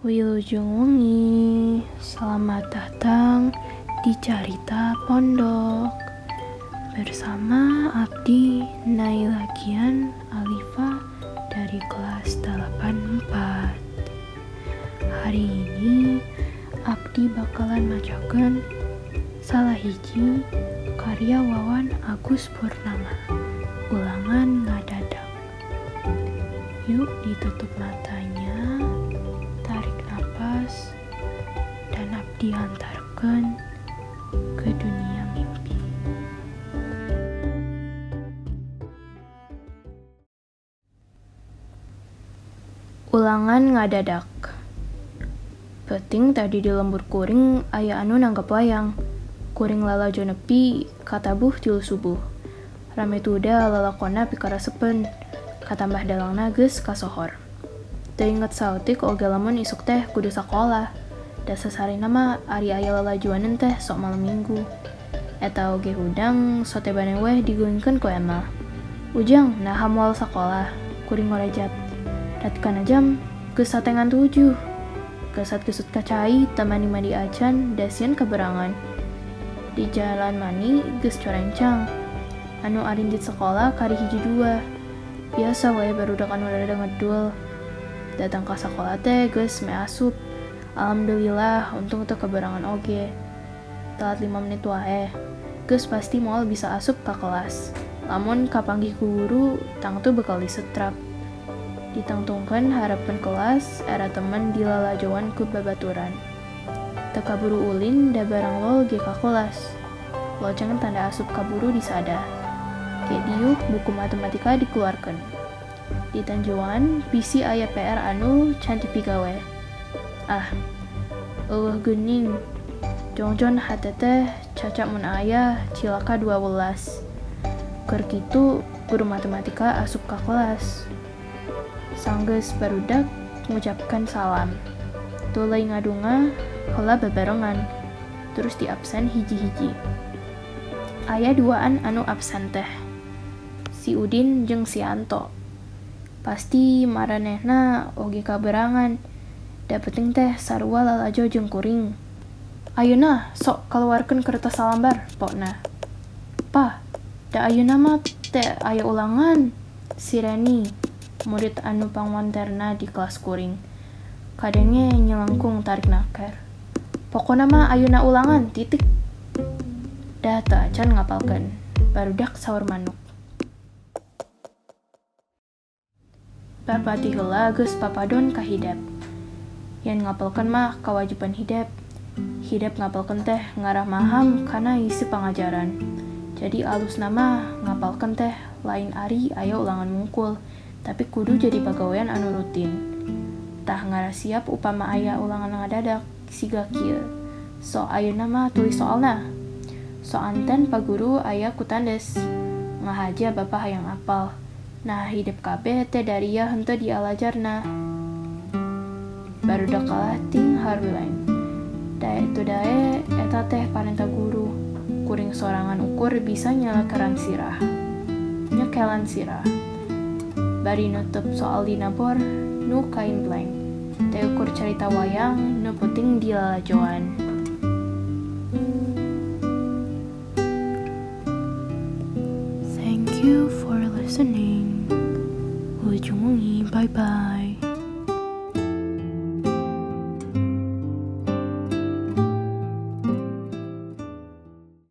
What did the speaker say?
Wilujeng wengi, selamat datang di Carita Pondok. Bersama Abdi Nailagian Alifa dari kelas 84 Hari ini Abdi bakalan macakan salah hiji karya Wawan Agus Purnama. Ulangan ngadadak Yuk ditutup matanya hantarkan ke dunia mimpi. Ulangan ngadadak. Peting tadi di lembur kuring ayah anu nanggap wayang. Kuring lala jonepi katabuh til subuh. Rame tuda lalakona pikara sepen. Katambah dalang nages kasohor. Teringat sautik oge lamun isuk teh kudu sekolah. Da sesari nama ari aya lalajuanan teh sok malam minggu. Eta oge hudang sote bane weh digulingkeun ku Emma. Ujang nah moal sekolah, kuring ngorejat. Dat kana jam geus satengan tujuh. Kesat kesut kacai temani mandi acan dasian keberangan. Di jalan mani geus corencang. Anu arindit sekolah kari hiji dua. Biasa wae baru anu rada ngedul datang ke sekolah teh guys me asup alhamdulillah untung tuh keberangan oge. Telat 5 menit wae. Guys pasti mau bisa asup ke kelas. Lamun kapanggih guru tang tuh bakal disetrap. Ditangtungkan harapan kelas era teman dilalajoan ku babaturan. Teka buru ulin da barang lo ge ka kelas. Jangan tanda asup kaburu disada kayak diuk buku matematika dikeluarkan di Tanjuan bisi ayah PR anu cantik pigawe ah eueuh gening jongjon hatete caca mun ayah cilaka 12 keur kitu guru matematika asup ke kelas. Sanggeus barudak mengucapkan salam. Tulai ngadunga heula bebarengan. Terus di absen hiji-hiji. Ayah duaan anu absen teh. Si Udin jeung si Anto. Pasti maranehna oge kaberangan dapeting teh sarua lalajo jeung kuring. Ayeuna sok keluarkan kertas salambar pokna. Pa da ayeuna mah teh aya ulangan. Si Reni murid anu pangwanterna di kelas kuring. Kadangnya nyelengkung tarik nakar pokoknya mah ayeuna ulangan titik. Data acan ngapalkan barudak sahur manuk. Bapati heula geus papadon ka hidap. Yang ngapalkan mah kewajiban hidap. Hidap ngapalkan teh ngarah maham karena isi pengajaran. Jadi alus nama ngapalkan teh lain ari ayo ulangan mungkul, tapi kudu jadi pegawaian anu rutin. Tah ngarah siap upama ayah ulangan ngadadak siga kieu. So ayo nama tulis soalna. So anten pak guru ayah kutandes. Ngahaja bapak hayang apal. Nah, hidup kabeh teh dari ya hente di alajarna. Baru kalah ting harulain. Dae itu dae eta teh parenta guru. Kuring sorangan ukur bisa nyala keran sirah. Nyekelan sirah. Bari nutup soal dinabor, nu kain blank. Teh ukur cerita wayang, nu puting di lalajoan. Thank you for listening. Bye bye.